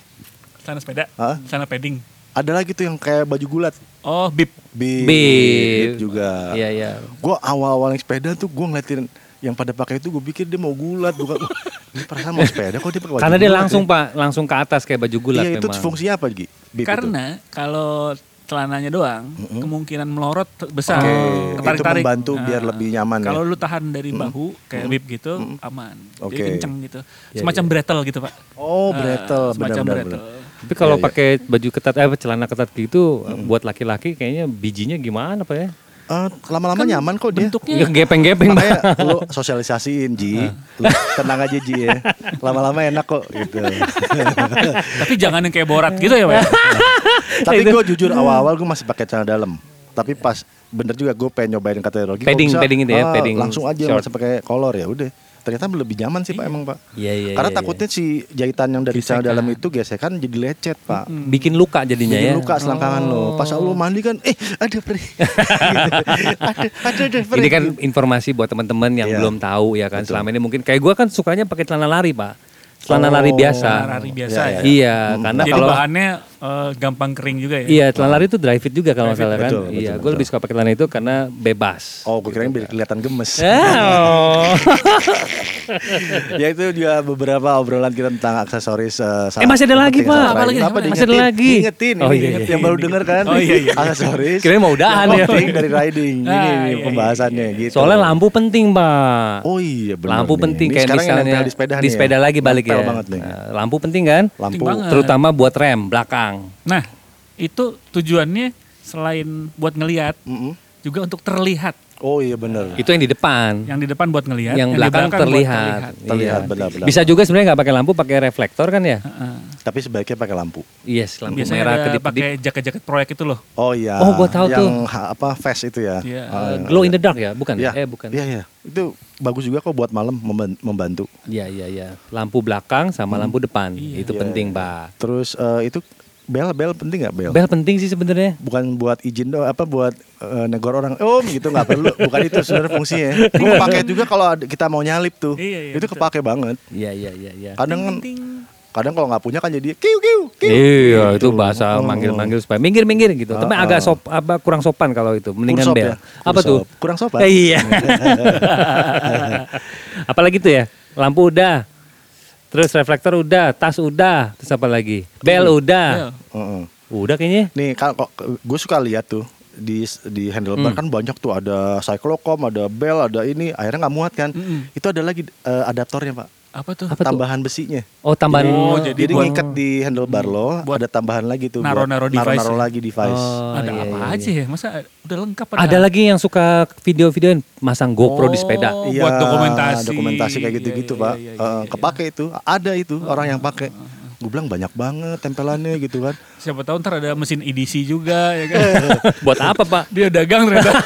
Speaker 3: Celana sepeda,
Speaker 2: Hah?
Speaker 3: celana padding.
Speaker 2: Ada lagi tuh yang kayak baju gulat.
Speaker 3: Oh, bib.
Speaker 2: Bib,
Speaker 1: Bib.
Speaker 2: juga.
Speaker 1: Iya iya.
Speaker 2: Gue awal-awal naik sepeda tuh gue ngeliatin yang pada pakai itu gue pikir dia mau gulat bukan perasaan mau sepeda kok dia pakai
Speaker 1: Karena dia langsung
Speaker 2: ya?
Speaker 1: pak, langsung ke atas kayak baju gulat
Speaker 2: iya itu
Speaker 1: memang.
Speaker 2: fungsinya apa Gi? Bib itu?
Speaker 3: Karena kalau celananya doang, kemungkinan melorot besar.
Speaker 2: Oke,
Speaker 3: Ketarik-tarik.
Speaker 2: itu membantu
Speaker 3: Nah,
Speaker 2: biar lebih nyaman ya?
Speaker 3: Kalau lu tahan dari bahu kayak bib gitu, aman.
Speaker 2: Oke.
Speaker 3: Jadi kenceng gitu.
Speaker 1: Iya,
Speaker 3: Semacam brettel gitu, Pak.
Speaker 2: Oh,
Speaker 3: Ah,
Speaker 2: brettel,
Speaker 3: semacam
Speaker 2: benar-benar.
Speaker 3: brettel.
Speaker 1: Tapi kalau
Speaker 2: Iya, iya.
Speaker 1: pakai baju ketat, eh celana ketat gitu, buat laki-laki kayaknya bijinya gimana pak ya?
Speaker 2: Eh, lama-lama
Speaker 3: Kan
Speaker 2: nyaman kok dia.
Speaker 3: Bentuknya
Speaker 1: Ya, Gepeng-gepeng.
Speaker 2: Makanya lu sosialisasiin Ji. Lu tenang aja Ji ya. Lama-lama enak kok gitu.
Speaker 3: tapi jangan yang kayak borat gitu ya, Pak.
Speaker 2: Tapi gue jujur awal-awal gue masih pakai celana dalam. Tapi pas bener juga gue pengen nyobain kata Rogi.
Speaker 1: Padding-
Speaker 2: bisa,
Speaker 1: padding itu ya,
Speaker 2: ah,
Speaker 1: padding
Speaker 2: Langsung aja nggak usah pakai kolor ya udah. Ternyata lebih nyaman sih Pak emang Pak.
Speaker 1: Iya iya.
Speaker 2: Karena
Speaker 1: iya, iya.
Speaker 2: takutnya si jahitan yang dari celana
Speaker 3: Gesekan.
Speaker 2: dalam itu gesekan jadi lecet Pak.
Speaker 1: bikin luka jadinya
Speaker 2: Jadi
Speaker 1: ya.
Speaker 2: luka selangkangan lo. Pas lu mandi kan, eh ada perih. ada, ada, ada perih.
Speaker 1: Ini kan informasi buat teman-teman yang
Speaker 2: Iya.
Speaker 1: belum tahu ya kan.
Speaker 2: Betul.
Speaker 1: Selama ini mungkin kayak gue kan sukanya pakai celana lari pak. Celana
Speaker 2: Oh,
Speaker 1: lari biasa.
Speaker 3: celana lari biasa ya.
Speaker 1: Iya, karena
Speaker 3: Jadi
Speaker 1: kalau
Speaker 3: bahannya eh, gampang kering juga ya.
Speaker 1: Iya, celana lari itu dry fit juga kalau salah kan.
Speaker 2: betul, betul,
Speaker 1: iya, gue lebih suka pakai celana itu karena bebas.
Speaker 2: Oh, gue kirain biar kelihatan gemes.
Speaker 1: Oh.
Speaker 2: ya itu juga beberapa obrolan kita tentang aksesoris. eh,
Speaker 1: Eh, masih ada lagi, Pak.
Speaker 3: Apa lagi?
Speaker 2: Apa
Speaker 3: Masih
Speaker 1: ada lagi.
Speaker 2: Diingetin,
Speaker 1: Oh,
Speaker 2: ini
Speaker 1: iya, iya.
Speaker 2: yang baru denger kan?
Speaker 3: Oh, iya, iya.
Speaker 2: Aksesoris.
Speaker 1: Kirain mau udahan
Speaker 2: yang
Speaker 1: ya.
Speaker 2: penting dari riding. Ini
Speaker 3: Ah,
Speaker 2: nih
Speaker 3: iya, iya,
Speaker 2: pembahasannya gitu.
Speaker 1: Soalnya lampu penting, Pak.
Speaker 2: Oh iya benar.
Speaker 1: lampu
Speaker 2: nih.
Speaker 1: penting
Speaker 2: Ini
Speaker 1: kayak misalnya
Speaker 2: di sepeda,
Speaker 1: di
Speaker 2: nih ya.
Speaker 1: sepeda lagi balik ya.
Speaker 2: banget nih.
Speaker 1: Nah, lampu penting kan?
Speaker 2: Lampu.
Speaker 1: Terutama buat rem belakang.
Speaker 3: Nah, itu tujuannya selain buat ngelihat,
Speaker 2: Mm-mm.
Speaker 3: juga untuk terlihat.
Speaker 2: Oh iya benar.
Speaker 1: Itu yang di depan.
Speaker 3: Yang di depan buat ngelihat,
Speaker 1: yang
Speaker 3: di
Speaker 1: belakang
Speaker 3: buat
Speaker 1: terlihat.
Speaker 2: Terlihat,
Speaker 1: Iya.
Speaker 2: benar-benar.
Speaker 1: Bisa juga sebenarnya nggak pakai lampu, pakai reflektor kan ya?
Speaker 3: Heeh.
Speaker 2: Tapi sebaiknya pakai lampu.
Speaker 1: Yes, lampu
Speaker 3: Biasanya
Speaker 1: merah kedip-kedip.
Speaker 3: pakai jaket-jaket proyek itu loh.
Speaker 2: Oh iya.
Speaker 1: Oh, gua tahu
Speaker 2: yang
Speaker 1: tuh.
Speaker 2: ha- apa fast itu ya.
Speaker 3: Iya.
Speaker 2: Ah,
Speaker 1: Eh, glow in the dark ya, bukan?
Speaker 2: Iya.
Speaker 1: Eh, bukan.
Speaker 2: Iya iya. Itu bagus juga kok buat malam memban- membantu.
Speaker 1: Iya, iya, iya. Lampu belakang sama lampu depan.
Speaker 3: Iya.
Speaker 1: Itu
Speaker 2: Iya,
Speaker 1: penting,
Speaker 2: iya.
Speaker 1: Pak.
Speaker 2: Terus eh, itu bel bel penting nggak bel?
Speaker 1: Bel penting sih sebenarnya.
Speaker 2: Bukan buat izin doang, apa buat eh, negor orang. Oh gitu nggak perlu. Bukan itu sebenarnya fungsinya. Gue pakai juga kalau kita mau nyalip tuh.
Speaker 3: Iya, iya,
Speaker 2: itu
Speaker 3: betul.
Speaker 2: kepake banget.
Speaker 1: Iya, iya, iya, iya.
Speaker 2: Kadang kan kadang kalau nggak punya kan jadi kiu kiu kiu.
Speaker 1: Iya, itu
Speaker 2: Gitu.
Speaker 1: bahasa
Speaker 2: Oh.
Speaker 1: manggil-manggil supaya minggir-minggir gitu. Tapi
Speaker 2: Ah,
Speaker 1: agak
Speaker 2: ah.
Speaker 1: sop apa kurang sopan kalau itu. Mendingan bel.
Speaker 2: ya?
Speaker 1: Apa
Speaker 2: Kurang
Speaker 1: tuh?
Speaker 2: Kurang sopan.
Speaker 1: Eh, iya. Apalagi tuh ya? Lampu udah. Terus reflektor udah, tas udah, terus apa lagi? Bel
Speaker 2: Iya.
Speaker 1: udah.
Speaker 2: Heeh.
Speaker 1: Udah kayaknya.
Speaker 2: Nih kok gue suka lihat tuh di di handlebar
Speaker 1: Hmm.
Speaker 2: kan banyak tuh ada cyclocom, ada bel, ada ini akhirnya nggak muat kan.
Speaker 3: Mm-mm.
Speaker 2: Itu ada lagi eh, adaptornya pak.
Speaker 3: Apa tuh?
Speaker 1: Apa tuh?
Speaker 2: tambahan besinya.
Speaker 1: Oh tambahan.
Speaker 3: Oh,
Speaker 2: Jadi,
Speaker 3: Jadi buat-
Speaker 2: ngikat di handlebar lo,
Speaker 3: buat
Speaker 2: ada tambahan lagi tuh. buat
Speaker 3: naro-naro device
Speaker 2: naro-naro
Speaker 3: ya?
Speaker 2: lagi device.
Speaker 1: Oh,
Speaker 3: ada
Speaker 1: iya,
Speaker 3: apa
Speaker 1: iya,
Speaker 3: aja ya? Masa udah lengkap
Speaker 1: Ada lagi yang suka video-videoin masang GoPro di sepeda.
Speaker 3: Oh, buat dokumentasi.
Speaker 2: dokumentasi kayak
Speaker 3: Iya,
Speaker 2: gitu-gitu
Speaker 3: iya,
Speaker 2: pak.
Speaker 3: iya, iya,
Speaker 2: Eh,
Speaker 3: iya.
Speaker 2: kepake itu, ada itu orang yang pakai. Gue bilang banyak banget tempelannya gitu kan.
Speaker 3: Siapa tahu ntar ada mesin EDC juga ya kan.
Speaker 1: Buat apa pak?
Speaker 3: Dia dagang ternyata.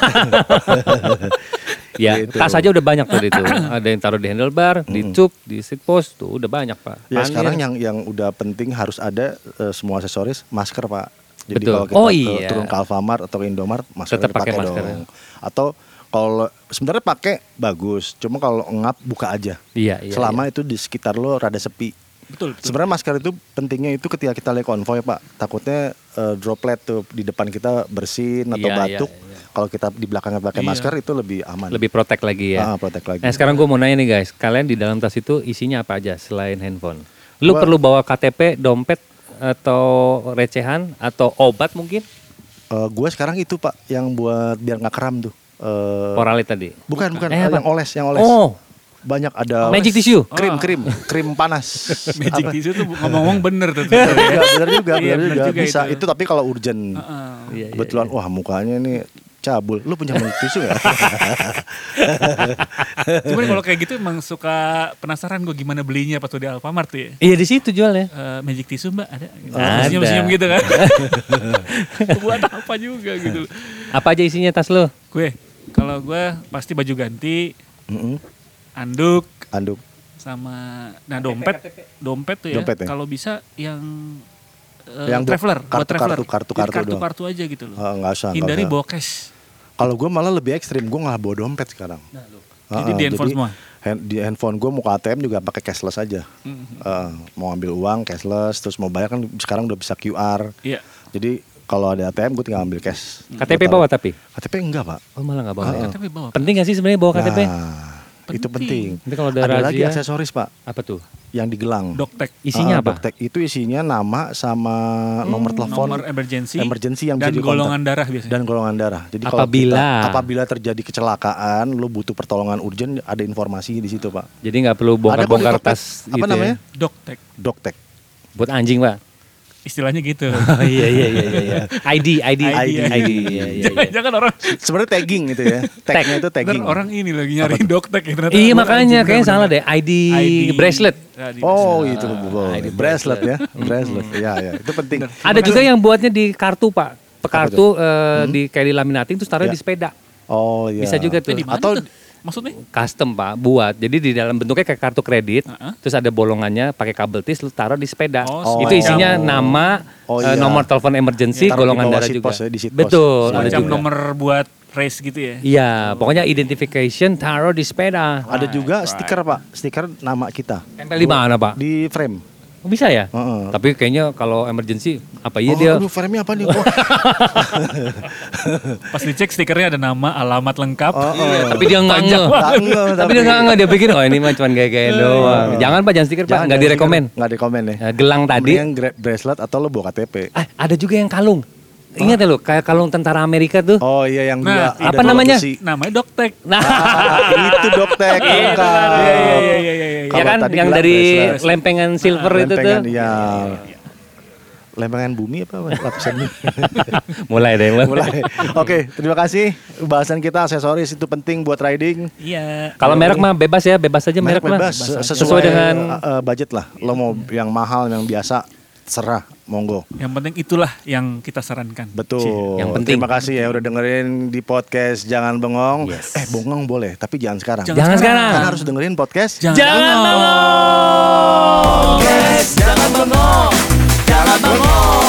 Speaker 1: Ya
Speaker 2: Gitu.
Speaker 1: tas aja udah banyak tadi itu. Ada yang taruh di handlebar, di cup, di seat post tuh udah banyak pak.
Speaker 2: Ya
Speaker 1: Panir.
Speaker 2: sekarang yang yang udah penting harus ada eh, semua aksesoris masker pak. Jadi
Speaker 1: Betul.
Speaker 2: kalau kita
Speaker 1: Oh,
Speaker 2: ke-
Speaker 1: iya.
Speaker 2: turun ke Alfamart atau ke Indomart masker
Speaker 1: Tetap pakai masker,
Speaker 2: dong.
Speaker 1: ya.
Speaker 2: Atau kalau sebenarnya pakai bagus, cuma kalau ngap buka aja.
Speaker 1: Iya iya.
Speaker 2: Selama itu di sekitar lo rada sepi.
Speaker 3: betul, betul.
Speaker 2: Sebenarnya masker itu pentingnya itu ketika kita lagi konvoy pak. Takutnya eh, droplet tuh di depan kita bersin atau
Speaker 1: Iya,
Speaker 2: batuk.
Speaker 1: iya, iya.
Speaker 2: Kalau kita di belakangnya pakai
Speaker 3: Iya.
Speaker 2: masker itu lebih aman.
Speaker 1: Lebih protek lagi ya.
Speaker 2: Ah, protek lagi.
Speaker 1: Nah sekarang gue mau nanya nih guys, kalian di dalam tas itu isinya apa aja selain handphone? Lu
Speaker 2: Gua-
Speaker 1: perlu bawa KTP, dompet, atau recehan, atau obat mungkin?
Speaker 2: gue sekarang itu pak yang buat biar nggak kram tuh. Eh,
Speaker 1: Oralit tadi.
Speaker 2: bukan bukan
Speaker 1: Eh,
Speaker 2: eh,
Speaker 1: apa?
Speaker 2: yang oles yang oles.
Speaker 1: Oh,
Speaker 2: Banyak ada
Speaker 1: magic tissue.
Speaker 2: krim
Speaker 3: Oh.
Speaker 2: krim krim panas.
Speaker 3: Magic
Speaker 2: Apa?
Speaker 3: tissue tuh ngomong-ngomong bener tuh.
Speaker 2: Bener juga, bener juga,
Speaker 3: Iya,
Speaker 2: bener
Speaker 3: bener
Speaker 2: juga.
Speaker 3: juga
Speaker 2: Bisa
Speaker 3: itu.
Speaker 2: itu. tapi kalau urgent.
Speaker 3: Heeh.
Speaker 1: Iya, iya,
Speaker 2: Kebetulan wah mukanya nih cabul. Lu punya magic tisu ya?
Speaker 3: Cuman kalau kayak gitu emang suka penasaran gue gimana belinya pas udah di Alfamart tuh ya.
Speaker 1: Iya di situ jualnya.
Speaker 3: Eh, magic tissue mbak ada
Speaker 1: Ada.
Speaker 3: senyum-senyum gitu kan buat apa juga gitu
Speaker 1: Apa aja isinya tas lu?
Speaker 3: gue kalau gue pasti baju ganti
Speaker 2: Mm-mm.
Speaker 3: anduk
Speaker 2: Anduk.
Speaker 3: sama nah dompet dompet tuh ya
Speaker 2: Dompet ya?
Speaker 3: kalau bisa yang eh,
Speaker 2: Yang buat
Speaker 3: traveler buat
Speaker 2: kartu-
Speaker 3: traveler
Speaker 2: kartu- kartu- kartu
Speaker 3: kartu kartu aja gitu loh
Speaker 2: Ah, nggak usah.
Speaker 3: hindari
Speaker 2: usah.
Speaker 3: bawa cash
Speaker 2: Kalau gue malah lebih ekstrim. Gue nggak bawa dompet sekarang.
Speaker 3: nah, loh.
Speaker 2: Ah,
Speaker 3: jadi di handphone semua
Speaker 2: hand- di handphone gue mau ke ATM juga pakai cashless aja.
Speaker 3: Mhm.
Speaker 2: Ah, mau ambil uang cashless, terus mau bayar kan sekarang udah bisa QR.
Speaker 3: iya
Speaker 2: Jadi kalau ada ATM gue tinggal ambil cash.
Speaker 1: KTP bawa tapi?
Speaker 2: KTP enggak pak.
Speaker 1: Oh malah nggak bawa. ya?
Speaker 3: KTP bawa
Speaker 1: Penting gak sih sebenarnya bawa KTP?
Speaker 2: Nah, itu
Speaker 3: Penting.
Speaker 2: penting.
Speaker 1: Nanti kalau ada
Speaker 2: ada lagi
Speaker 1: razia-
Speaker 2: aksesoris pak
Speaker 1: Apa tuh?
Speaker 2: yang digelang.
Speaker 3: doktek
Speaker 1: Isinya
Speaker 2: Ah,
Speaker 1: apa?
Speaker 2: doktek. Itu isinya nama sama nomor telepon
Speaker 3: nomor emergency
Speaker 2: emergency yang
Speaker 3: dan
Speaker 2: bisa dikontak.
Speaker 3: golongan darah biasanya
Speaker 2: dan golongan darah. Jadi kalau
Speaker 1: Apabila-
Speaker 2: kita- apabila terjadi kecelakaan, lu butuh pertolongan urgent, ada informasi di situ pak.
Speaker 1: Jadi nggak perlu bongkar-bongkar tas
Speaker 2: Apa
Speaker 1: gitu
Speaker 2: namanya?
Speaker 1: ya?
Speaker 3: doktek
Speaker 2: Doktek.
Speaker 1: Buat anjing pak?
Speaker 3: Istilahnya gitu
Speaker 1: Oh iya iya iya iya. iya. ID ID
Speaker 3: ID,
Speaker 1: ID. Iya iya iya.
Speaker 3: jangan orang
Speaker 2: Sebenarnya tagging itu ya. Tagnya itu tagging.
Speaker 3: orang ini lagi nyariin doktek ya ternyata
Speaker 1: Iya makanya kayaknya salah deh. ID, bracelet.
Speaker 3: Nah, di
Speaker 2: Oh
Speaker 3: bracelet.
Speaker 2: itu oh,
Speaker 1: ID
Speaker 2: bracelet ya, bracelet. Ya ya, itu penting.
Speaker 1: Ada juga yang buatnya di kartu pak. Kartu eh,
Speaker 2: Hmm?
Speaker 1: di kayak dilaminating terus taruh
Speaker 2: Ya.
Speaker 1: di sepeda.
Speaker 2: Oh iya.
Speaker 1: Bisa juga tuh.
Speaker 3: Eh, di mana
Speaker 2: Atau
Speaker 3: tuh? Maksudnya
Speaker 1: Custom pak, buat. Jadi di dalam bentuknya kayak kartu kredit.
Speaker 3: Heeh.
Speaker 1: Terus ada bolongannya pakai kabel tis, lu taruh di sepeda.
Speaker 3: Oh,
Speaker 1: itu isinya nama,
Speaker 2: Oh,
Speaker 1: eh,
Speaker 2: iya.
Speaker 1: nomor telepon emergency,
Speaker 2: di
Speaker 1: golongan
Speaker 2: bawah
Speaker 1: darah juga.
Speaker 2: post ya, di.
Speaker 1: Betul. ada
Speaker 3: macam
Speaker 1: juga.
Speaker 3: nomor buat race gitu ya
Speaker 1: Iya, pokoknya identification taruh di sepeda.
Speaker 2: ada juga stiker pak, stiker nama kita
Speaker 1: Tempel di mana pak?
Speaker 2: di frame.
Speaker 1: Oh, bisa ya?
Speaker 2: Heeh.
Speaker 1: Tapi kayaknya kalau emergency apa iya
Speaker 2: oh,
Speaker 1: dia?
Speaker 2: aduh, frame-nya apa nih? Oh,
Speaker 3: pas dicek stikernya ada nama alamat lengkap
Speaker 2: Oh, oh.
Speaker 1: Tapi dia nggak
Speaker 3: Panjang
Speaker 1: nge. Tapi dia nggak nge. Dia pikir oh ini mah cuma gaya-gaya doang. Jangan pak, jangan stiker pak,
Speaker 2: Jangan,
Speaker 1: nggak
Speaker 2: jangan
Speaker 1: direkomen.
Speaker 2: stiker. Nggak direkomen ya.
Speaker 1: Ya, gelang tadi.
Speaker 2: Gra- bracelet atau lo bawa KTP.
Speaker 1: Ah, ada juga yang kalung. Ingat ya lo, kayak kalung tentara Amerika tuh.
Speaker 2: Oh iya yang
Speaker 3: Nah,
Speaker 2: dua.
Speaker 1: apa namanya?
Speaker 2: besi.
Speaker 3: namanya doktek
Speaker 1: Nah,
Speaker 2: Ah, itu doktek
Speaker 3: iya iya iya iya iya
Speaker 1: ya
Speaker 2: Kalau
Speaker 1: kan
Speaker 2: tadi
Speaker 1: yang dari
Speaker 2: bracelet.
Speaker 1: lempengan silver itu tuh.
Speaker 2: Lempengan, Iya. Lempengan bumi apa lapisan bumi?
Speaker 1: Mulai deh, mulai.
Speaker 2: Mulai. Oke, terima kasih. Bahasan kita aksesoris itu penting buat riding.
Speaker 3: iya
Speaker 1: Kalau merek mah bebas ya, bebas aja merek, mah.
Speaker 2: bebas
Speaker 3: Bebas
Speaker 2: sesuai,
Speaker 1: Sesuai dengan
Speaker 2: uh, uh, budget lah. Lo mau yang mahal, yang biasa, serah monggo.
Speaker 3: Yang penting itulah yang kita sarankan.
Speaker 2: Betul.
Speaker 1: Iya, yang penting.
Speaker 2: Terima kasih ya udah dengerin di podcast Jangan Bengong.
Speaker 1: Yes.
Speaker 2: Eh bengong boleh, tapi jangan sekarang.
Speaker 3: Jangan,
Speaker 1: jangan sekarang.
Speaker 2: Karena kan harus dengerin podcast
Speaker 3: Jangan, jangan Bengong. Podcast Jangan Bengong.
Speaker 1: Jangan Bengong.